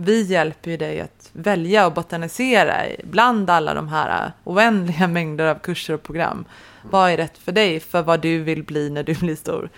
Vi hjälper ju dig att välja och botanisera bland alla de här oändliga mängder av kurser och program. Vad är rätt för dig, för vad du vill bli när du blir stor?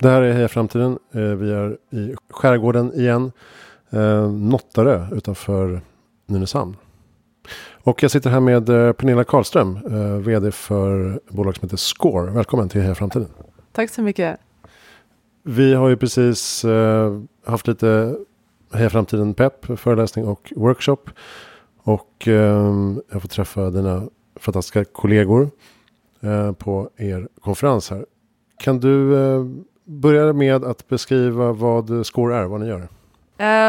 Det här är Heja Framtiden. Eh, vi är i skärgården igen. Eh, Nottarö utanför Nynäshamn. Och jag sitter här med eh, Pernilla Karlström, vd för bolag som heter Score. Välkommen till Heja Framtiden. Tack så mycket. Vi har ju precis haft lite Heja Framtiden pepp, föreläsning och workshop. Och jag får träffa dina fantastiska kollegor på er konferens här. Kan du börja med att beskriva vad Score är, vad ni gör.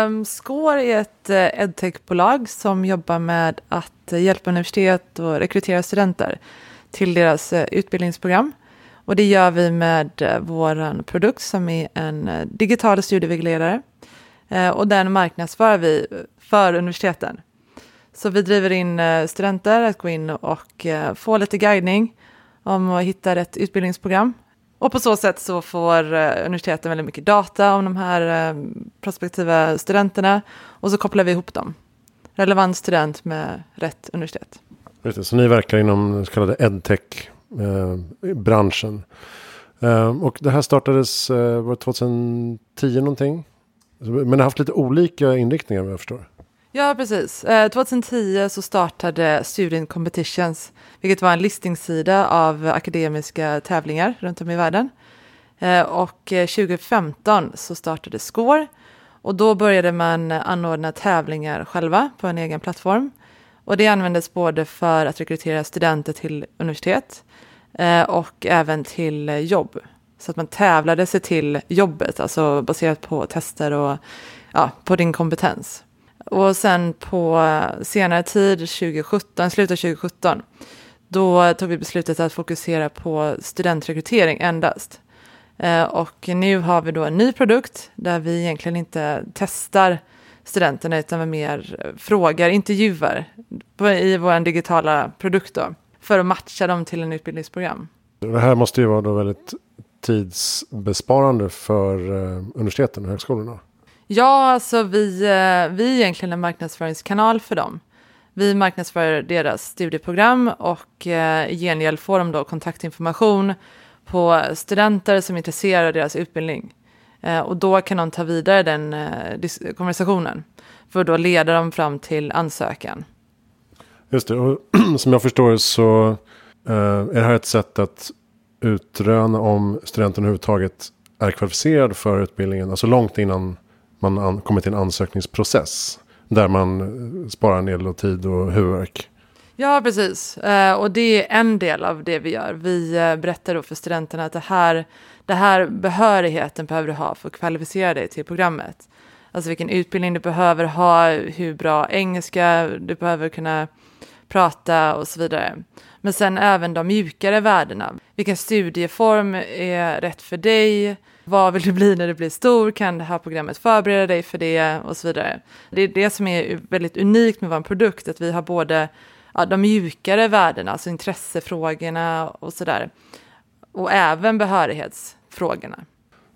Um, Score är ett eh, edtech-bolag som jobbar med att eh, hjälpa universitet och rekrytera studenter till deras eh, utbildningsprogram. Och det gör vi med vår produkt som är en digital studievägledare. och den marknadsför vi för universiteten. Så vi driver in studenter att gå in och få lite guidning om att hitta rätt utbildningsprogram och på så sätt så får eh, universiteten väldigt mycket data om de här eh, prospektiva studenterna och så kopplar vi ihop dem. Relevant student med rätt universitet. Just så ni verkar inom den så kallade edtech-branschen. Eh, och det här startades var 2010 någonting. Men det har haft lite olika inriktningar vad jag förstår. Ja, precis. Eh, 2010 så startade Student Competitions vilket var en listningssida av akademiska tävlingar runt om i världen. Eh, och eh, 2015 så startade Score och då började man anordna tävlingar själva på en egen plattform. Och det användes både för att rekrytera studenter till universitet eh, och även till eh, jobb. Så att man tävlade sig till jobbet, alltså baserat på tester och ja, på din kompetens. Och sen på senare tid, 2017, slutet av 2017, då tog vi beslutet att fokusera på studentrekrytering endast. Eh, och nu har vi då en ny produkt där vi egentligen inte testar studenterna utan vi mer frågar, intervjuar i vår digitala produkt då, för att matcha dem till en utbildningsprogram. Det här måste ju vara då väldigt tidsbesparande för eh, universiteten och högskolorna. Ja, alltså vi, eh, vi är egentligen en marknadsföringskanal för dem. Vi marknadsför deras studieprogram och eh, i gengäld får de då kontaktinformation på studenter som är intresserade av deras utbildning. Eh, och då kan de ta vidare den konversationen för då leder de fram till ansökan. Just det, och som jag förstår så är det här ett sätt att utröna om studenten överhuvudtaget är kvalificerad för utbildningen, alltså långt innan man kommer till en ansökningsprocess. Där man eh, sparar en del tid och huvudvärk. Ja, precis. Eh, och det är en del av det vi gör. Vi eh, berättar då för studenterna att det här, det här behörigheten behöver du ha för att kvalificera dig till programmet. Alltså vilken utbildning du behöver ha, hur bra engelska du behöver kunna prata och så vidare. Men sen även de mjukare värdena. Vilken studieform är rätt för dig? Vad vill du bli när du blir stor? Kan det här programmet förbereda dig för det? Och så vidare. Det är det som är väldigt unikt med vår produkt, att vi har både ja, de mjukare värdena, alltså intressefrågorna och sådär. Och även behörighetsfrågorna.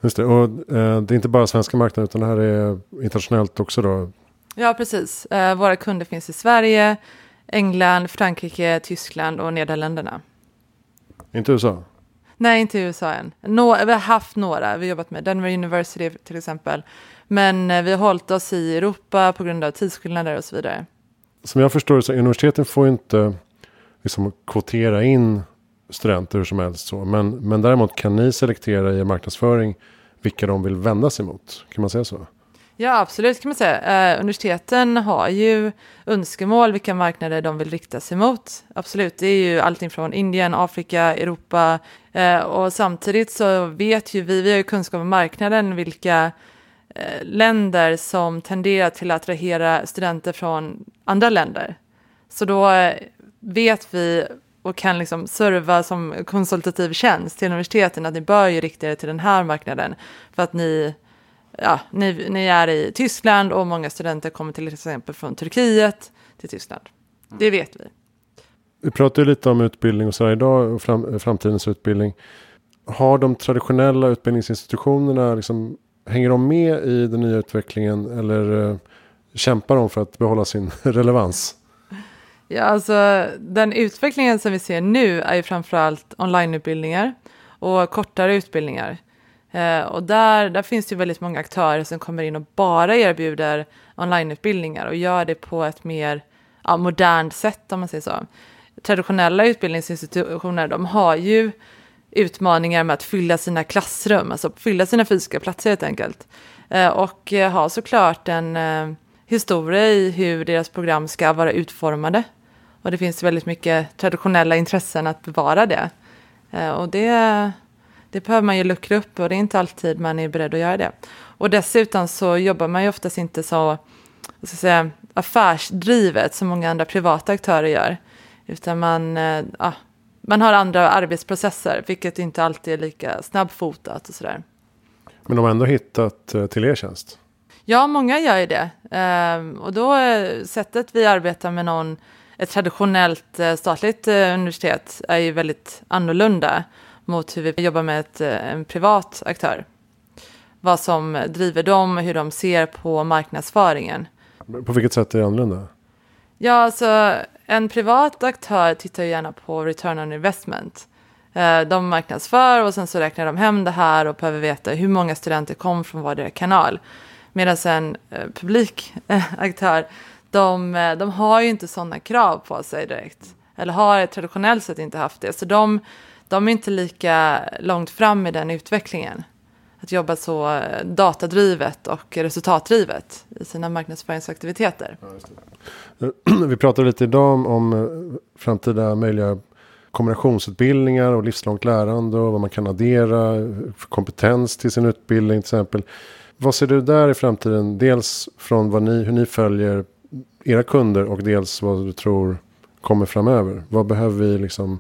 Just det, och eh, det är inte bara svenska marknaden utan det här är internationellt också då? Ja, precis. Eh, våra kunder finns i Sverige, England, Frankrike, Tyskland och Nederländerna. Inte USA? Nej, inte i USA än. Nå vi har haft några, vi har jobbat med Denver University till exempel. Men eh, vi har hållit oss i Europa på grund av tidsskillnader och så vidare. Som jag förstår det så universiteten får inte liksom kvotera in studenter hur som helst. Så. Men, men däremot kan ni selektera i marknadsföring vilka de vill vända sig mot. Kan man säga så? Ja, absolut kan man säga. Eh, universiteten har ju önskemål vilka marknader de vill rikta sig mot. Absolut, det är ju allting från Indien, Afrika, Europa eh, och samtidigt så vet ju vi, vi har ju kunskap om marknaden, vilka eh, länder som tenderar till att attrahera studenter från andra länder. Så då eh, vet vi och kan liksom serva som konsultativ tjänst till universiteten att ni bör ju rikta er till den här marknaden för att ni, ja, ni, ni är i Tyskland och många studenter kommer till exempel från Turkiet till Tyskland. Det vet vi. Vi pratar ju lite om utbildning och så idag och fram, framtidens utbildning. Har de traditionella utbildningsinstitutionerna, liksom, hänger de med i den nya utvecklingen eller uh, kämpar de för att behålla sin relevans? Ja, alltså den utvecklingen som vi ser nu är ju framförallt onlineutbildningar och kortare utbildningar. Eh, och där, där finns det ju väldigt många aktörer som kommer in och bara erbjuder onlineutbildningar och gör det på ett mer ja, modernt sätt om man säger så. Traditionella utbildningsinstitutioner de har ju utmaningar med att fylla sina klassrum, alltså fylla sina fysiska platser helt enkelt. Eh, och eh, har såklart en historia i hur deras program ska vara utformade. Och det finns väldigt mycket traditionella intressen att bevara det. Och det, det behöver man ju luckra upp och det är inte alltid man är beredd att göra det. Och dessutom så jobbar man ju oftast inte så ska säga, affärsdrivet som många andra privata aktörer gör. Utan man, eh, ja, man har andra arbetsprocesser, vilket inte alltid är lika snabbfotat och sådär. Men de har ändå hittat eh, till er tjänst? Ja, många gör ju det. Ehm, och då sättet vi arbetar med någon, ett traditionellt eh, statligt eh, universitet är ju väldigt annorlunda mot hur vi jobbar med ett, eh, en privat aktör. Vad som driver dem, hur de ser på marknadsföringen. På vilket sätt är det annorlunda? Ja, alltså en privat aktör tittar ju gärna på return on investment. De marknadsför och sen så räknar de hem det här och behöver veta hur många studenter kom från vardera kanal. Medan en eh, publik eh, aktör, de, eh, de har ju inte sådana krav på sig direkt. Eller har traditionellt sett inte haft det. Så de, de är inte lika långt fram i den utvecklingen. Att jobba så datadrivet och resultatdrivet i sina marknadsföringsaktiviteter. Ja, Vi pratade lite idag om, om eh, framtida möjliga kombinationsutbildningar och livslångt lärande och vad man kan addera för kompetens till sin utbildning till exempel. Vad ser du där i framtiden? Dels från vad ni, hur ni följer era kunder och dels vad du tror kommer framöver. Vad behöver vi liksom,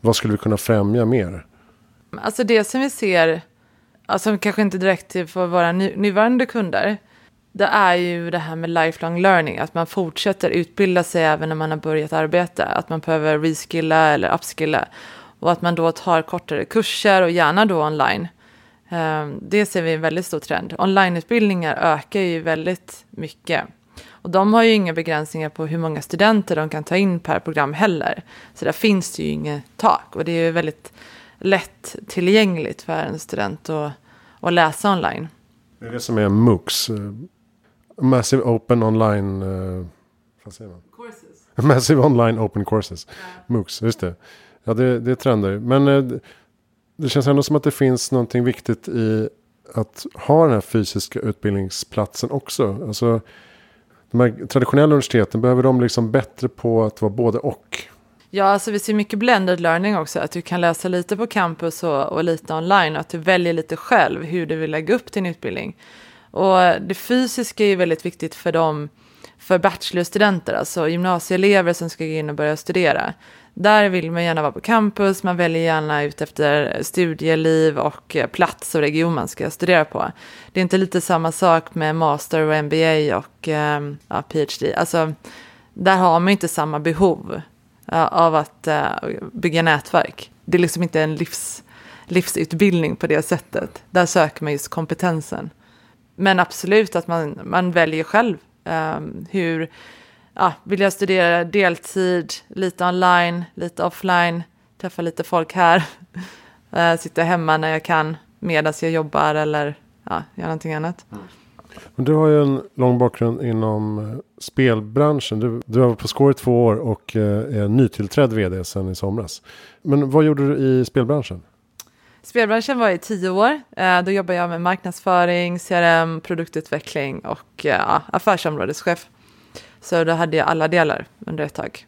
vad skulle vi kunna främja mer? Alltså det som vi ser, alltså kanske inte direkt för våra nuvarande kunder, det är ju det här med lifelong learning, att man fortsätter utbilda sig även när man har börjat arbeta, att man behöver reskilla eller upskilla och att man då tar kortare kurser och gärna då online ehm, det ser vi en väldigt stor trend. Onlineutbildningar ökar ju väldigt mycket. Och de har ju inga begränsningar på hur många studenter de kan ta in per program heller. Så där finns det ju inget tak. Och det är ju väldigt lätt tillgängligt för en student att, att läsa online. Det är det som är MOOCs. Massive Open Online... Uh, vad säger man? Courses. Massive Online Open Courses. Ja. MOOCs, just det. Ja, det, det är trender. Men uh, det känns ändå som att det finns någonting viktigt i att ha den här fysiska utbildningsplatsen också. Alltså, de här traditionella universiteten, behöver de liksom bättre på att vara både och? Ja, alltså vi ser mycket blended learning också, att du kan läsa lite på campus och, och lite online och att du väljer lite själv hur du vill lägga upp din utbildning. Och det fysiska är ju väldigt viktigt för dem, för bachelorstudenter, alltså gymnasieelever som ska gå in och börja studera. Där vill man gärna vara på campus, man väljer gärna ut efter studieliv och eh, plats och region man ska studera på. Det är inte lite samma sak med master och MBA och ehm, ja, PhD. Alltså, där har man inte samma behov eh, av att eh, bygga nätverk. Det är liksom inte en livs, livsutbildning på det sättet. Där söker man just kompetensen. Men absolut att man, man väljer själv um, hur ja, vill jag studera deltid, lite online, lite offline, träffa lite folk här, eh, sitta hemma när jag kan medan jag jobbar eller ja, göra någonting annat. Men du har ju en lång bakgrund inom eh, spelbranschen. Du, du har varit på Score i två år och eh, är nytillträdd vd sedan i somras. Men vad gjorde du i spelbranschen? Spelbranschen var i tio år. Då jobbade jag med marknadsföring, CRM, produktutveckling och ja, affärsområdeschef. Så då hade jag alla delar under ett tag.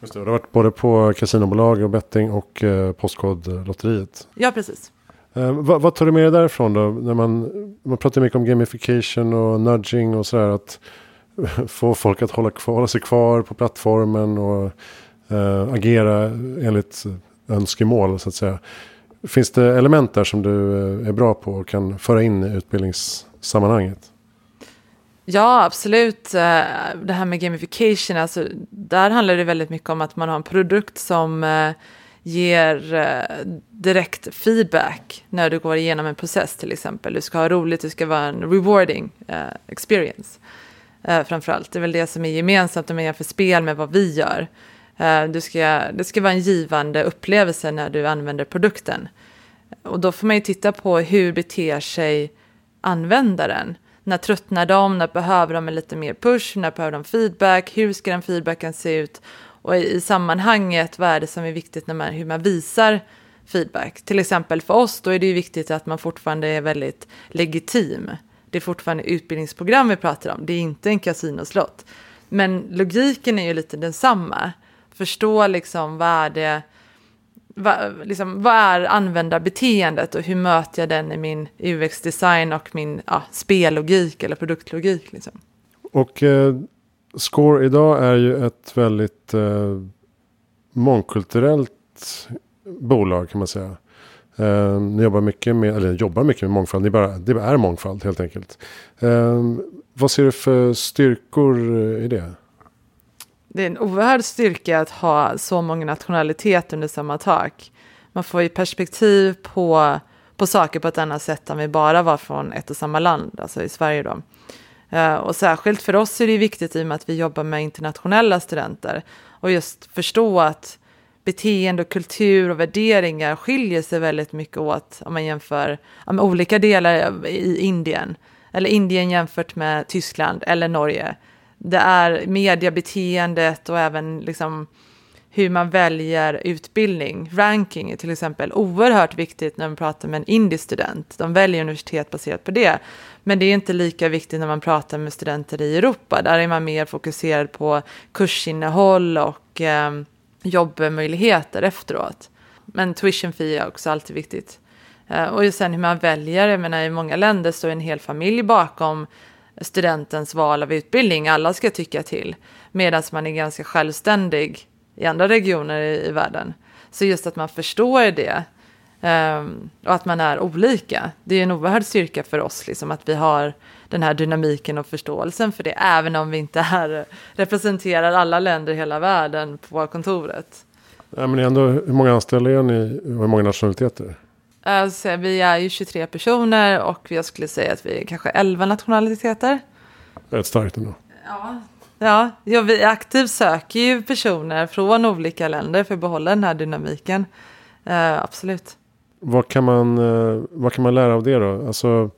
Just det, du har varit både på kasinobolag och betting och eh, Postkodlotteriet. Ja, precis. Eh, vad, vad, tar du med dig därifrån då? När man, man pratar mycket om gamification och nudging och sådär. Att få folk att hålla, kvar, hålla sig kvar på plattformen och eh, agera enligt önskemål så att säga. Finns det element där som du eh, är bra på och kan föra in i utbildningssammanhanget? Ja, absolut. Eh, det här med gamification, alltså, där handlar det väldigt mycket om att man har en produkt som eh, ger eh, direkt feedback när du går igenom en process till exempel. Du ska ha roligt, det ska vara en rewarding eh, experience. Framförallt, det är väl det som är gemensamt om man jämför spel med vad vi gör. Du ska, det ska vara en givande upplevelse när du använder produkten. Och då får man ju titta på hur beter sig användaren. När tröttnar de? När behöver de en lite mer push? När behöver de feedback? Hur ska den feedbacken se ut? Och i, i sammanhanget, vad är det som är viktigt när man, hur man visar feedback? Till exempel för oss, då är det ju viktigt att man fortfarande är väldigt legitim. Det är fortfarande utbildningsprogram vi pratar om, det är inte en kasinoslott. Men logiken är ju lite densamma förstå liksom vad är det, vad, liksom, vad är användarbeteendet och hur möter jag den i min UX-design och min ja, spellogik eller produktlogik. Liksom. Och eh, Score idag är ju ett väldigt eh, mångkulturellt bolag kan man säga. Eh, ni jobbar mycket med, eller jobbar mycket med mångfald, ni bara, det är mångfald helt enkelt. Eh, vad ser du för styrkor i det? Det är en oerhörd styrka att ha så många nationaliteter under samma tak. Man får ju perspektiv på, på saker på ett annat sätt än vi bara var från ett och samma land, alltså i Sverige då. Eh, och särskilt för oss är det viktigt i och med att vi jobbar med internationella studenter och just förstå att beteende och kultur och värderingar skiljer sig väldigt mycket åt om man jämför om olika delar i Indien eller Indien jämfört med Tyskland eller Norge det är mediebeteendet och även liksom hur man väljer utbildning. Ranking är till exempel oerhört viktigt när man pratar med en indisk student. De väljer universitet baserat på det. Men det är inte lika viktigt när man pratar med studenter i Europa. Där är man mer fokuserad på kursinnehåll och eh, jobbmöjligheter efteråt. Men tuition fee är också alltid viktigt. Eh, och sen hur man väljer, jag menar i många länder står en hel familj bakom studentens val av utbildning. Alla ska tycka till. Medan man är ganska självständig i andra regioner i, i världen. Så just att man förstår det um, och att man är olika. Det är en oerhörd styrka för oss, liksom, att vi har den här dynamiken och förståelsen för det. Även om vi inte är, eh, representerar alla länder i hela världen på kontoret. Nej, men ändå, hur många anställda är ni och hur många nationaliteter? Alltså, vi är ju 23 personer och jag skulle säga att vi är kanske 11 nationaliteter. Rätt starkt ändå. Ja, ja, ja vi aktivt söker ju personer från olika länder för att behålla den här dynamiken. Uh, absolut. Vad kan, man, uh, vad kan man lära av det då? Alltså,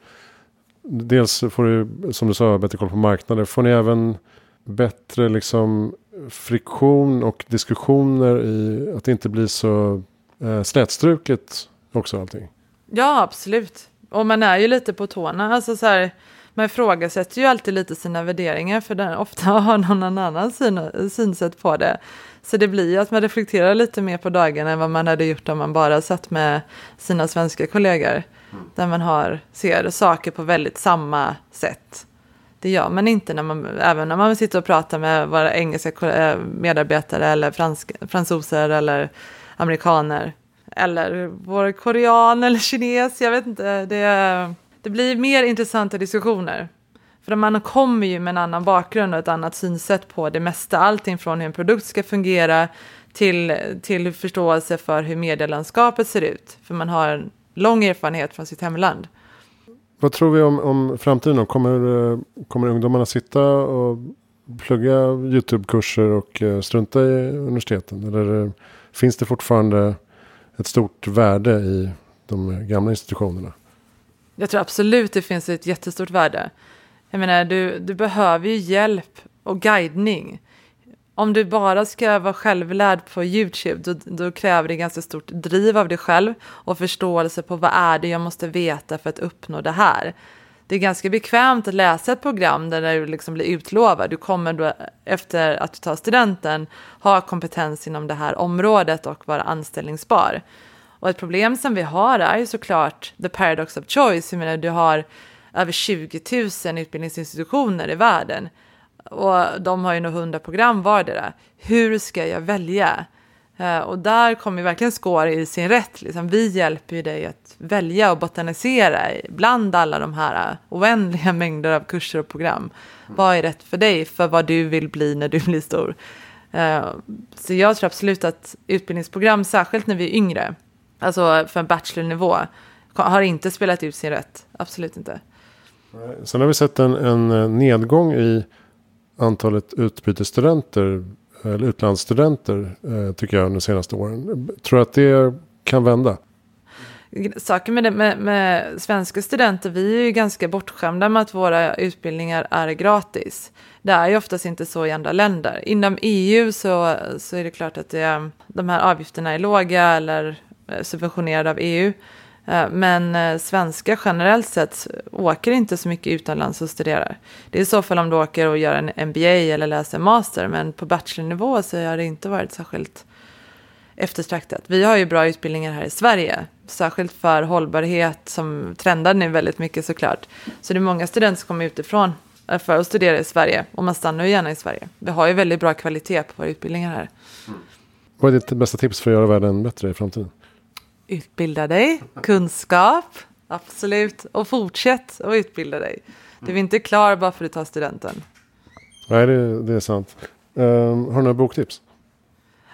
dels får du, som du sa, bättre koll på marknader. Får ni även bättre liksom, friktion och diskussioner i att det inte blir så uh, slätstruket också allting. Ja, absolut. Och man är ju lite på tårna. Alltså så här, man ifrågasätter ju alltid lite sina värderingar för den, ofta har någon annan syn, synsätt på det. Så det blir ju att man reflekterar lite mer på dagen än vad man hade gjort om man bara satt med sina svenska kollegor. Mm. Där man har, ser saker på väldigt samma sätt. Det gör man inte när man, även när man sitter och pratar med våra engelska eh, medarbetare eller fransk, fransoser eller amerikaner eller vår korean eller kines, jag vet inte. Det, det blir mer intressanta diskussioner. För man kommer ju med en annan bakgrund och ett annat synsätt på det mesta. Allting från hur en produkt ska fungera till, till förståelse för hur medielandskapet ser ut. För man har en lång erfarenhet från sitt hemland. Vad tror vi om, om framtiden? Kommer, eh, kommer ungdomarna sitta och plugga YouTube-kurser och eh, strunta i universiteten? Eller eh, finns det fortfarande ett stort värde i de gamla institutionerna. Jag tror absolut det finns ett jättestort värde. Jag menar, du, du behöver ju hjälp och guidning. Om du bara ska vara självlärd på YouTube, då, då, kräver det ganska stort driv av dig själv och förståelse på vad är det jag måste veta för att uppnå det här det är ganska bekvämt att läsa ett program där du liksom blir utlovad. Du kommer då efter att du tar studenten ha kompetens inom det här området och vara anställningsbar. Och ett problem som vi har är ju såklart the paradox of choice. Jag menar, du har över 20 000 utbildningsinstitutioner i världen. Och de har ju nog 100 program vardera. Hur ska jag välja? Uh, och där kommer verkligen Score i sin rätt. Liksom. Vi hjälper ju dig att välja och botanisera bland alla de här oändliga mängder av kurser och program. Mm. Vad är rätt för dig, för vad du vill bli när du blir stor? Uh, så jag tror absolut att utbildningsprogram, särskilt när vi är yngre, alltså för en bachelornivå, har inte spelat ut sin rätt. Absolut inte. Sen har vi sett en, en nedgång i antalet utbytesstudenter eller utlandsstudenter eh, tycker jag under de senaste åren. Tror du att det kan vända? Saken med, det, med, med, svenska studenter, vi är ju ganska bortskämda med att våra utbildningar är gratis. Det är ju oftast inte så i andra länder. Inom EU så, så är det klart att det, de här avgifterna är låga eller eh, subventionerade av EU. Eh, men eh, svenskar generellt sett åker inte så mycket utomlands och studerar. Det är i så fall om du åker och gör en MBA eller läser en master. Men på bachelornivå så har det inte varit särskilt eftertraktat. Vi har ju bra utbildningar här i Sverige. Särskilt för hållbarhet som trendar nu väldigt mycket såklart. Så det är många studenter som kommer utifrån eh, för att studera i Sverige. Och man stannar ju gärna i Sverige. Vi har ju väldigt bra kvalitet på våra utbildningar här. Mm. Vad är ditt bästa tips för att göra världen bättre i framtiden? Utbilda dig, kunskap, absolut. Och fortsätt att utbilda dig. Du är inte klar bara för att du tar studenten. Nej, det, det är sant. Um, har du några boktips?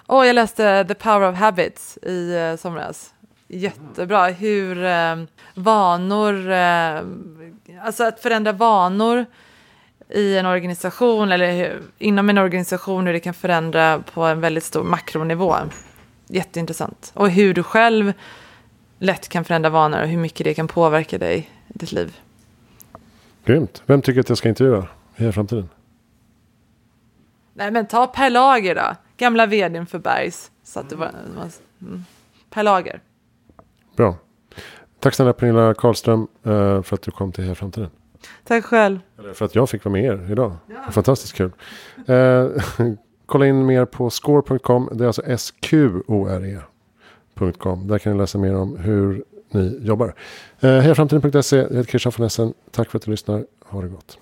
Oh, jag läste The Power of Habits i uh, somras. Jättebra. Hur uh, vanor, uh, alltså att förändra vanor i en organisation eller hur, inom en organisation hur det kan förändra på en väldigt stor makronivå jätteintressant. Och hur du själv lätt kan förändra vanor och hur mycket det kan påverka dig i ditt liv. Grymt. Vem tycker att jag ska intervjua i framtiden? Nej men ta Per Lager då. Gamla vdn för Bergs. Så att det var, mm. Per Lager. Bra. Tack snälla Pernilla Karlström eh, för att du kom till Heja Framtiden. Tack själv. Eller för att jag fick vara med er idag. Ja. Fantastiskt kul. Kolla in mer på score.com. Det är alltså S-Q-O-R-E.com. Där kan ni läsa mer om hur ni jobbar. Eh, Hejaframtiden.se. Jag heter Christian von Essen. Tack för att du lyssnar. Ha det gott.